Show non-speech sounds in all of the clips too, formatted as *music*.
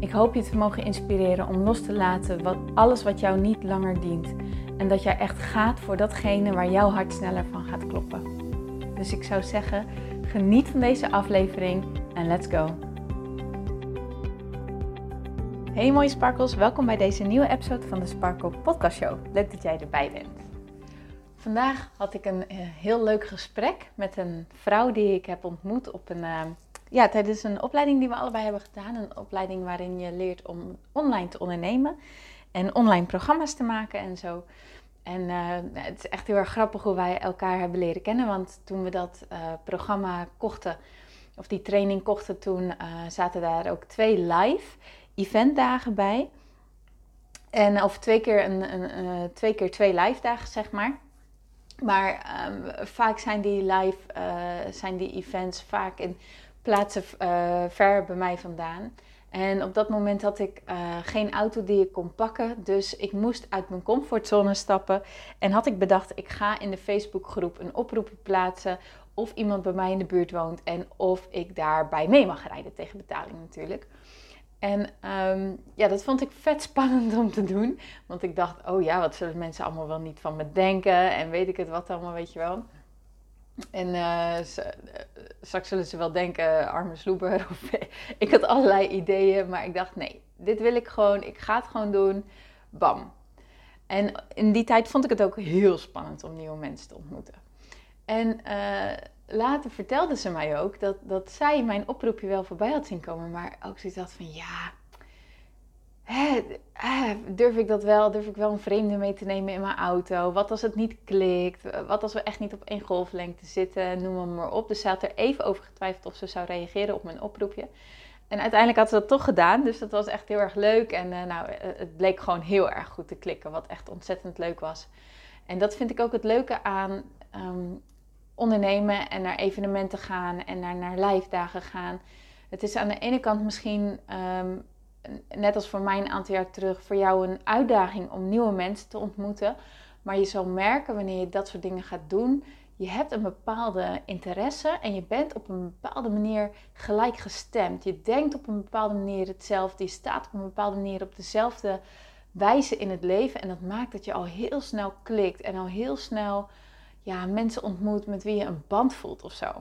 Ik hoop je te mogen inspireren om los te laten wat, alles wat jou niet langer dient. En dat jij echt gaat voor datgene waar jouw hart sneller van gaat kloppen. Dus ik zou zeggen, geniet van deze aflevering en let's go. Hey mooie sparkles, welkom bij deze nieuwe episode van de Sparkle Podcast Show. Leuk dat jij erbij bent. Vandaag had ik een eh, heel leuk gesprek met een vrouw die ik heb ontmoet op een eh, ja, tijdens een opleiding die we allebei hebben gedaan. Een opleiding waarin je leert om online te ondernemen en online programma's te maken en zo. En uh, het is echt heel erg grappig hoe wij elkaar hebben leren kennen. Want toen we dat uh, programma kochten, of die training kochten, toen uh, zaten daar ook twee live eventdagen bij. En of twee keer, een, een twee, keer twee live dagen, zeg maar. Maar um, vaak zijn die live, zijn die events vaak in plaatsen uh, ver bij mij vandaan. En op dat moment had ik uh, geen auto die ik kon pakken. Dus ik moest uit mijn comfortzone stappen. En had ik bedacht, ik ga in de Facebookgroep een oproep plaatsen. Of iemand bij mij in de buurt woont. En of ik daarbij mee mag rijden. Tegen betaling natuurlijk. En um, ja, dat vond ik vet spannend om te doen. Want ik dacht, oh ja, wat zullen mensen allemaal wel niet van me denken? En weet ik het wat allemaal, weet je wel. En uh, straks zullen ze wel denken, arme sloeber. *laughs* Ik had allerlei ideeën, maar ik dacht, nee, dit wil ik gewoon. Ik ga het gewoon doen. Bam. En in die tijd vond ik het ook heel spannend om nieuwe mensen te ontmoeten. En later vertelde ze mij ook dat, dat zij mijn oproepje wel voorbij had zien komen. Maar ook zoiets had van, ja, durf ik dat wel? Durf ik wel een vreemde mee te nemen in mijn auto? Wat als het niet klikt? Wat als we echt niet op één golflengte zitten? Noem maar, maar op. Dus ze had er even over getwijfeld of ze zou reageren op mijn oproepje. En uiteindelijk had ze dat toch gedaan. Dus dat was echt heel erg leuk. En uh, nou, het bleek gewoon heel erg goed te klikken. Wat echt ontzettend leuk was. En dat vind ik ook het leuke aan um, ondernemen en naar evenementen gaan en naar, naar live dagen gaan. Het is aan de ene kant misschien um, net als voor mij een aantal jaar terug, voor jou een uitdaging om nieuwe mensen te ontmoeten. Maar je zal merken wanneer je dat soort dingen gaat doen, je hebt een bepaalde interesse en je bent op een bepaalde manier gelijkgestemd. Je denkt op een bepaalde manier hetzelfde, je staat op een bepaalde manier op dezelfde wijze in het leven. En dat maakt dat je al heel snel klikt en al heel snel ja, mensen ontmoet met wie je een band voelt of zo.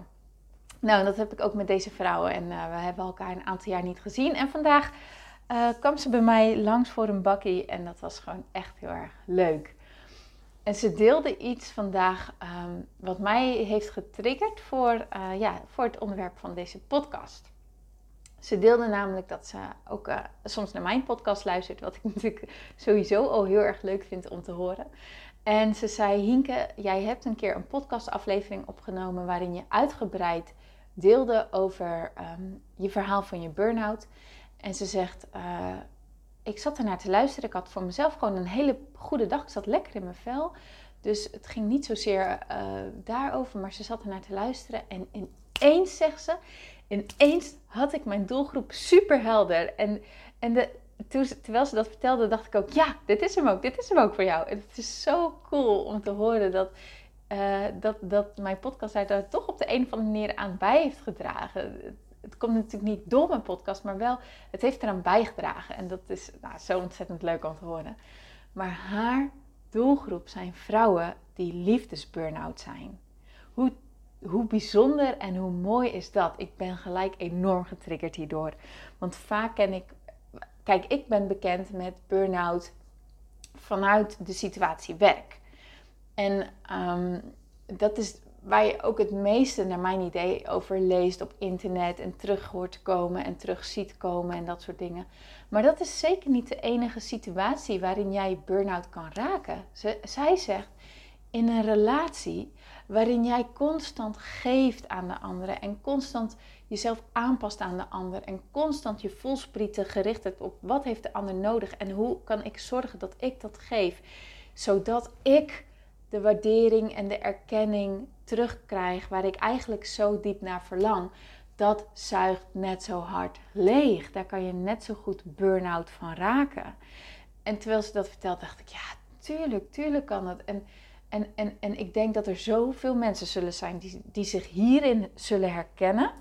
Nou, dat heb ik ook met deze vrouwen en uh, we hebben elkaar een aantal jaar niet gezien. En vandaag uh, kwam ze bij mij langs voor een bakkie en dat was gewoon echt heel erg leuk. En ze deelde iets vandaag um, wat mij heeft getriggerd voor, uh, ja, voor het onderwerp van deze podcast. Ze deelde namelijk dat ze ook uh, soms naar mijn podcast luistert, wat ik *laughs* natuurlijk sowieso al heel erg leuk vind om te horen. En ze zei: Hinke, jij hebt een keer een podcastaflevering opgenomen waarin je uitgebreid deelde over um, je verhaal van je burn-out. En ze zegt, uh, ik zat ernaar te luisteren. Ik had voor mezelf gewoon een hele goede dag. Ik zat lekker in mijn vel. Dus het ging niet zozeer uh, daarover, maar ze zat ernaar te luisteren. En ineens, zegt ze, ineens had ik mijn doelgroep super helder. En, en de, terwijl ze dat vertelde, dacht ik ook, ja, dit is hem ook. Dit is hem ook voor jou. En het is zo cool om te horen dat, uh, dat, dat mijn podcast daar toch op de een of andere manier aan bij heeft gedragen het komt natuurlijk niet door mijn podcast, maar wel, het heeft eraan bijgedragen. En dat is nou, zo ontzettend leuk om te horen. Maar haar doelgroep zijn vrouwen die liefdesburn-out zijn. Hoe, hoe bijzonder en hoe mooi is dat? Ik ben gelijk enorm getriggerd hierdoor. Want vaak ken ik, kijk, ik ben bekend met burn-out vanuit de situatie werk. En um, dat is waar je ook het meeste, naar mijn idee, over leest op internet en terug hoort komen en terug ziet komen en dat soort dingen. Maar dat is zeker niet de enige situatie waarin jij burn-out kan raken. zij zegt, in een relatie waarin jij constant geeft aan de anderen en constant jezelf aanpast aan de ander en constant je voelsprieten gericht hebt op wat heeft de ander nodig en hoe kan ik zorgen dat ik dat geef, zodat ik de waardering en de erkenning terugkrijg waar ik eigenlijk zo diep naar verlang. Dat zuigt net zo hard leeg. Daar kan je net zo goed burn-out van raken. En terwijl ze dat vertelt, dacht ik, ja, tuurlijk, tuurlijk kan het. En, en, en, en ik denk dat er zoveel mensen zullen zijn die, die zich hierin zullen herkennen.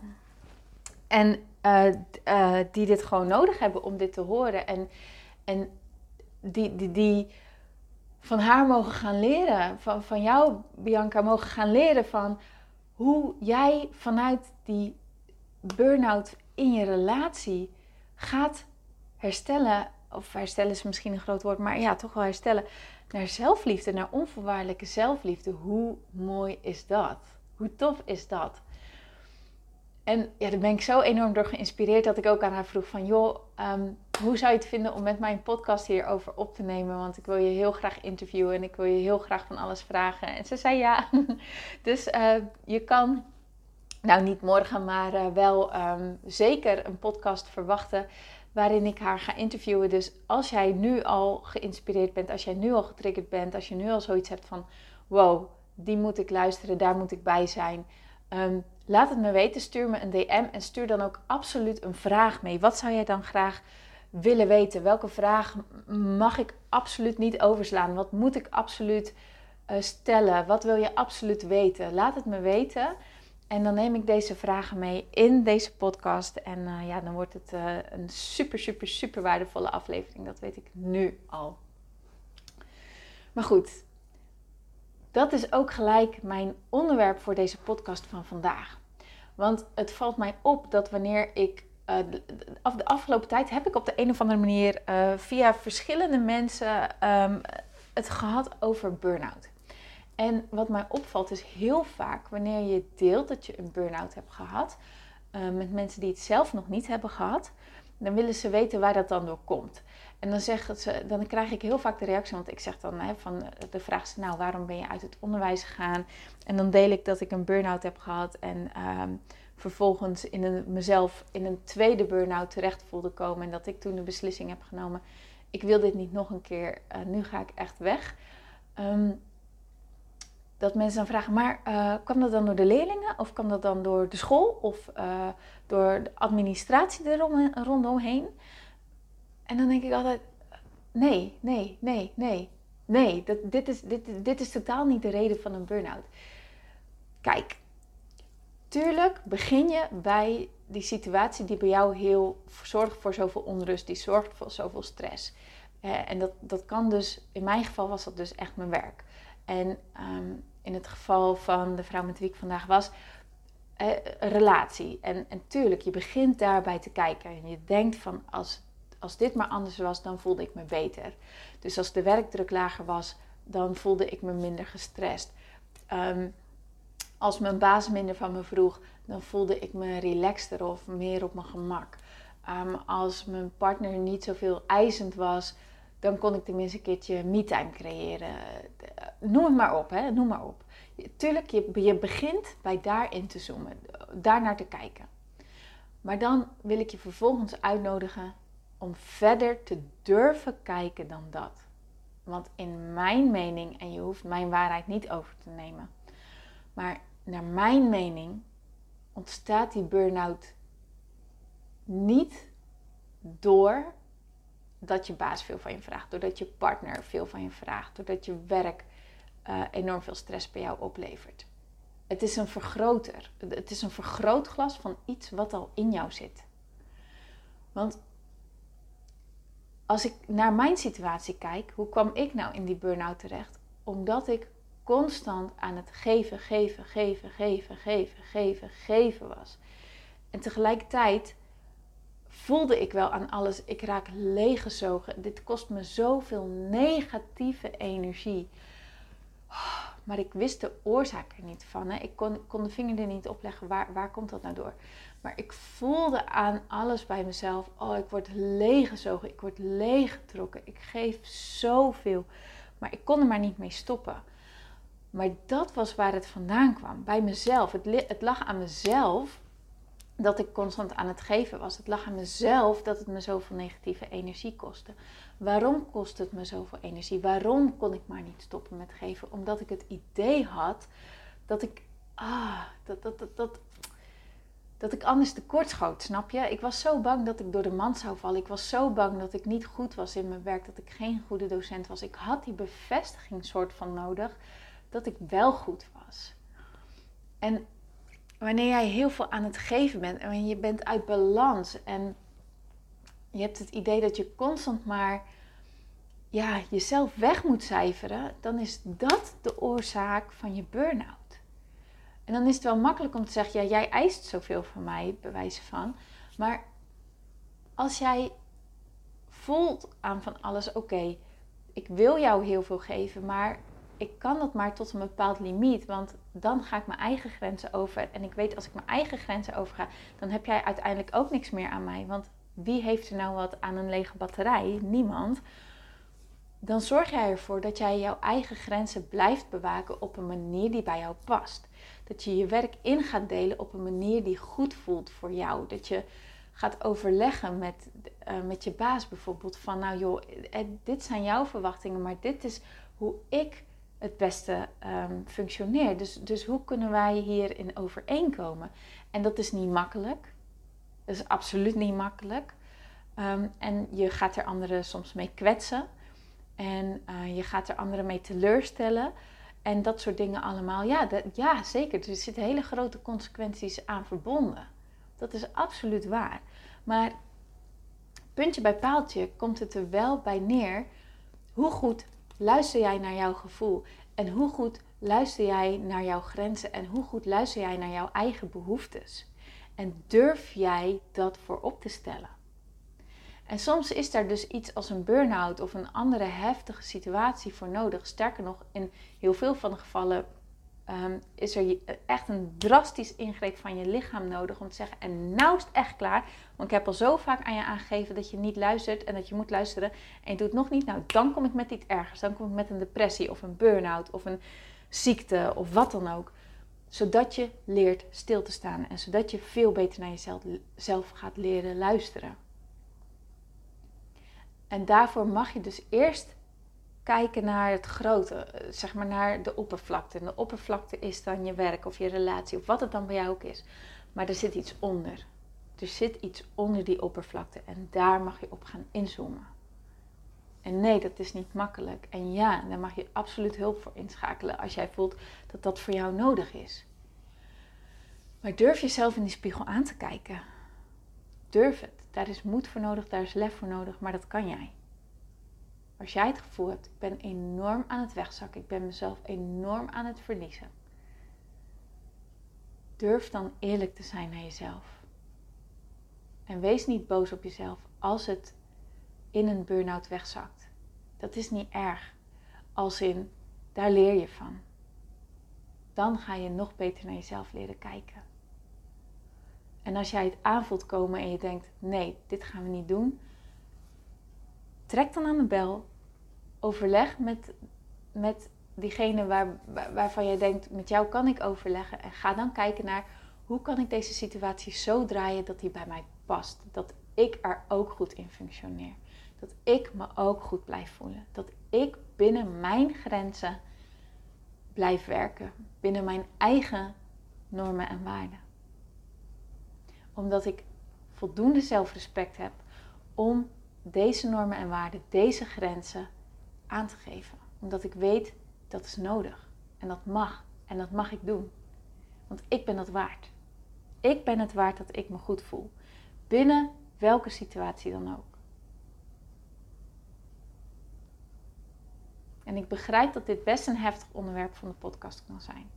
En uh, uh, die dit gewoon nodig hebben om dit te horen. En, en die, die, die van haar mogen gaan leren. Van, van jou, Bianca, mogen gaan leren van hoe jij vanuit die burn-out in je relatie gaat herstellen. Of herstellen is misschien een groot woord, maar ja, toch wel herstellen. Naar zelfliefde, naar onvoorwaardelijke zelfliefde. Hoe mooi is dat? Hoe tof is dat? En ja, daar ben ik zo enorm door geïnspireerd dat ik ook aan haar vroeg van... joh, ehm, hoe zou je het vinden om met mijn podcast hierover op te nemen? Want ik wil je heel graag interviewen en ik wil je heel graag van alles vragen. En ze zei ja. *laughs* dus uh, je kan, nou niet morgen, maar uh, wel um, zeker een podcast verwachten waarin ik haar ga interviewen. Dus als jij nu al geïnspireerd bent, als jij nu al getriggerd bent, als je nu al zoiets hebt van... wow, die moet ik luisteren, daar moet ik bij zijn... Um, Laat het me weten, stuur me een DM en stuur dan ook absoluut een vraag mee. Wat zou jij dan graag willen weten? Welke vraag mag ik absoluut niet overslaan? Wat moet ik absoluut uh, stellen? Wat wil je absoluut weten? Laat het me weten. En dan neem ik deze vragen mee in deze podcast. En uh, ja, dan wordt het uh, een super, super, super waardevolle aflevering. Dat weet ik nu al. Maar goed, dat is ook gelijk mijn onderwerp voor deze podcast van vandaag. Want het valt mij op dat wanneer ik. Uh, de, afgelopen tijd heb ik op de een of andere manier uh, via verschillende mensen um, het gehad over burn-out. En wat mij opvalt is heel vaak wanneer je deelt dat je een burn-out hebt gehad uh, met mensen die het zelf nog niet hebben gehad, dan willen ze weten waar dat dan door komt. En dan, zeggen ze, dan krijg ik heel vaak de reactie, want ik zeg dan hè, van de vraag is, nou waarom ben je uit het onderwijs gegaan? En dan deel ik dat ik een burn-out heb gehad en ehm, vervolgens in een, mezelf in een tweede burn-out terecht voelde komen. En dat ik toen de beslissing heb genomen, ik wil dit niet nog een keer, uh, nu ga ik echt weg. Um, dat mensen dan vragen, maar uh, kwam dat dan door de leerlingen of kwam dat dan door de school of uh, door de administratie er rondomheen? En dan denk ik altijd, nee, nee, nee, nee, nee, dat, dit, is, dit, dit is totaal niet de reden van een burn-out. Kijk, tuurlijk begin je bij die situatie die bij jou heel zorgt voor zoveel onrust, die zorgt voor zoveel stress. Uh, en dat, dat kan dus, in mijn geval was dat dus echt mijn werk. En um, in het geval van de vrouw met wie ik vandaag was, uh, een relatie. En, en tuurlijk, je begint daarbij te kijken. En je denkt van, als, als dit maar anders was, dan voelde ik me beter. Dus als de werkdruk lager was, dan voelde ik me minder gestrest. Um, als mijn baas minder van me vroeg, dan voelde ik me relaxter of meer op mijn gemak. Um, als mijn partner niet zoveel eisend was, dan kon ik tenminste een keertje me-time creëren. Noem het maar op, hè? noem maar op. Tuurlijk, je, je begint bij daarin te zoomen, daar naar te kijken. Maar dan wil ik je vervolgens uitnodigen om verder te durven kijken dan dat. Want in mijn mening, en je hoeft mijn waarheid niet over te nemen, maar naar mijn mening ontstaat die burn-out niet door dat je baas veel van je vraagt, doordat je partner veel van je vraagt, doordat je werk uh, enorm veel stress bij jou oplevert. Het is een vergroter. Het is een vergrootglas van iets wat al in jou zit. Want als ik naar mijn situatie kijk, hoe kwam ik nou in die burn-out terecht? Omdat ik constant aan het geven, geven, geven, geven, geven, geven, geven was. En tegelijkertijd voelde ik wel aan alles, ik raak leeggezogen. Dit kost me zoveel negatieve energie. Maar ik wist de oorzaak er niet van. Hè. Ik kon, kon de vinger er niet op leggen. Waar, waar komt dat nou door? Maar ik voelde aan alles bij mezelf. Oh, ik word leeggezogen. Ik word leeggetrokken. Ik geef zoveel. Maar ik kon er maar niet mee stoppen. Maar dat was waar het vandaan kwam, bij mezelf. Het, het lag aan mezelf dat ik constant aan het geven was. Het lag aan mezelf dat het me zoveel negatieve energie kostte. Waarom kost het me zoveel energie? Waarom kon ik maar niet stoppen met geven? Omdat ik het idee had dat ik, ah, dat, dat, dat, dat, dat ik anders tekort schoot, snap je? Ik was zo bang dat ik door de mand zou vallen. Ik was zo bang dat ik niet goed was in mijn werk, dat ik geen goede docent was. Ik had die bevestiging soort van nodig dat ik wel goed was. En wanneer jij heel veel aan het geven bent en je bent uit balans en je hebt het idee dat je constant maar ja, jezelf weg moet cijferen, dan is dat de oorzaak van je burn-out. En dan is het wel makkelijk om te zeggen, ja, jij eist zoveel van mij, bewijzen van. Maar als jij voelt aan van alles, oké, ik wil jou heel veel geven, maar ik kan dat maar tot een bepaald limiet. Want dan ga ik mijn eigen grenzen over. En ik weet als ik mijn eigen grenzen overga, dan heb jij uiteindelijk ook niks meer aan mij. Want wie heeft er nou wat aan een lege batterij? Niemand. Dan zorg jij ervoor dat jij jouw eigen grenzen blijft bewaken op een manier die bij jou past. Dat je je werk in gaat delen op een manier die goed voelt voor jou. Dat je gaat overleggen met, uh, met je baas bijvoorbeeld. Van nou joh, eh, dit zijn jouw verwachtingen, maar dit is hoe ik het beste um, functioneer. Dus, dus hoe kunnen wij hierin overeenkomen? En dat is niet makkelijk. Dat is absoluut niet makkelijk. Um, en je gaat er anderen soms mee kwetsen. En uh, je gaat er anderen mee teleurstellen. En dat soort dingen allemaal. Ja, dat, ja, zeker. Er zitten hele grote consequenties aan verbonden. Dat is absoluut waar. Maar puntje bij paaltje komt het er wel bij neer. Hoe goed luister jij naar jouw gevoel? En hoe goed luister jij naar jouw grenzen? En hoe goed luister jij naar jouw eigen behoeftes? En durf jij dat voorop te stellen? En soms is daar dus iets als een burn-out of een andere heftige situatie voor nodig. Sterker nog, in heel veel van de gevallen um, is er echt een drastisch ingreep van je lichaam nodig om te zeggen: En nou is het echt klaar. Want ik heb al zo vaak aan je aangegeven dat je niet luistert en dat je moet luisteren. En je doet het nog niet. Nou, dan kom ik met iets ergers. Dan kom ik met een depressie of een burn-out of een ziekte of wat dan ook. Zodat je leert stil te staan en zodat je veel beter naar jezelf zelf gaat leren luisteren. En daarvoor mag je dus eerst kijken naar het grote, eh, zeg maar naar de oppervlakte. En de oppervlakte is dan je werk of je relatie of wat het dan bij jou ook is. Maar er zit iets onder. Er zit iets onder die oppervlakte en daar mag je op gaan inzoomen. En nee, dat is niet makkelijk. En ja, daar mag je absoluut hulp voor inschakelen als jij voelt dat dat voor jou nodig is. Maar durf jezelf in die spiegel aan te kijken. Durf het. Daar is moed voor nodig, daar is lef voor nodig, maar dat kan jij. Als jij het gevoel hebt, ik ben enorm aan het wegzakken, ik ben mezelf enorm aan het verliezen. Durf dan eerlijk te zijn naar jezelf. En wees niet boos op jezelf als het in een burn-out wegzakt. Dat is niet erg. Als in, daar leer je van. Dan ga je nog beter naar jezelf leren kijken. En als jij het aanvoelt komen en je denkt: nee, dit gaan we niet doen, trek dan aan de bel. Overleg met, met diegene waar, waarvan jij denkt: met jou kan ik overleggen. En ga dan kijken naar hoe kan ik deze situatie zo draaien dat die bij mij past. Dat ik er ook goed in functioneer. Dat ik me ook goed blijf voelen. Dat ik binnen mijn grenzen blijf werken. Binnen mijn eigen normen en waarden omdat ik voldoende zelfrespect heb om deze normen en waarden, deze grenzen aan te geven. Omdat ik weet dat is nodig en dat mag en dat mag ik doen. Want ik ben het waard. Ik ben het waard dat ik me goed voel. Binnen welke situatie dan ook. En ik begrijp dat dit best een heftig onderwerp van de podcast kan zijn.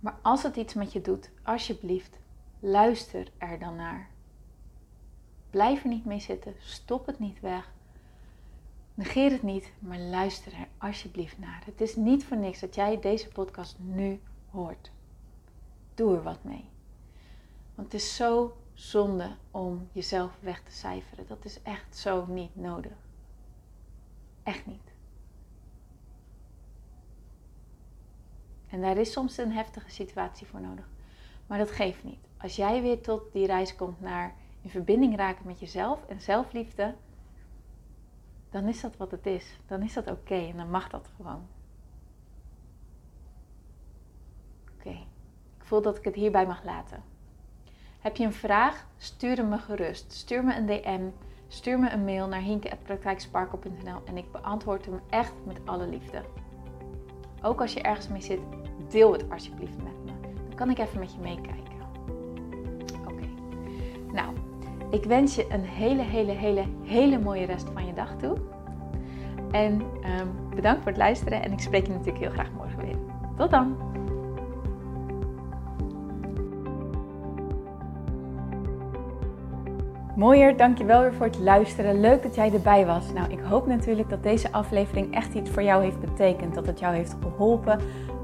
Maar als het iets met je doet, alsjeblieft, luister er dan naar. Blijf er niet mee zitten, stop het niet weg. Negeer het niet, maar luister er alsjeblieft naar. Het is niet voor niks dat jij deze podcast nu hoort. Doe er wat mee. Want het is zo zonde om jezelf weg te cijferen. Dat is echt zo niet nodig. Echt niet. En daar is soms een heftige situatie voor nodig. Maar dat geeft niet. Als jij weer tot die reis komt naar in verbinding raken met jezelf en zelfliefde, dan is dat wat het is. Dan is dat oké en dan mag dat gewoon. Oké, ik voel dat ik het hierbij mag laten. Heb je een vraag? Stuur hem me gerust. Stuur me een DM. Stuur me een mail naar hinke.praktijksparkle.nl en ik beantwoord hem echt met alle liefde. Ook als je ergens mee zit, deel het alsjeblieft met me. Dan kan ik even met je meekijken. Oké. Nou, ik wens je een hele, hele, hele, hele mooie rest van je dag toe. En um, bedankt voor het luisteren en ik spreek je natuurlijk heel graag morgen weer. Tot dan! Mooier, dankjewel weer voor het luisteren. Leuk dat jij erbij was. Nou, ik hoop natuurlijk dat deze aflevering echt iets voor jou heeft betekend. Dat het jou heeft geholpen,